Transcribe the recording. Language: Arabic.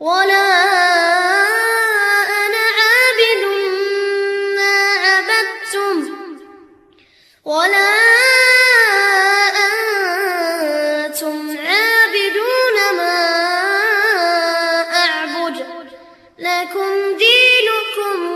ولا أنا عابد ما عبدتم ولا أنتم عابدون ما أعبد لكم دينكم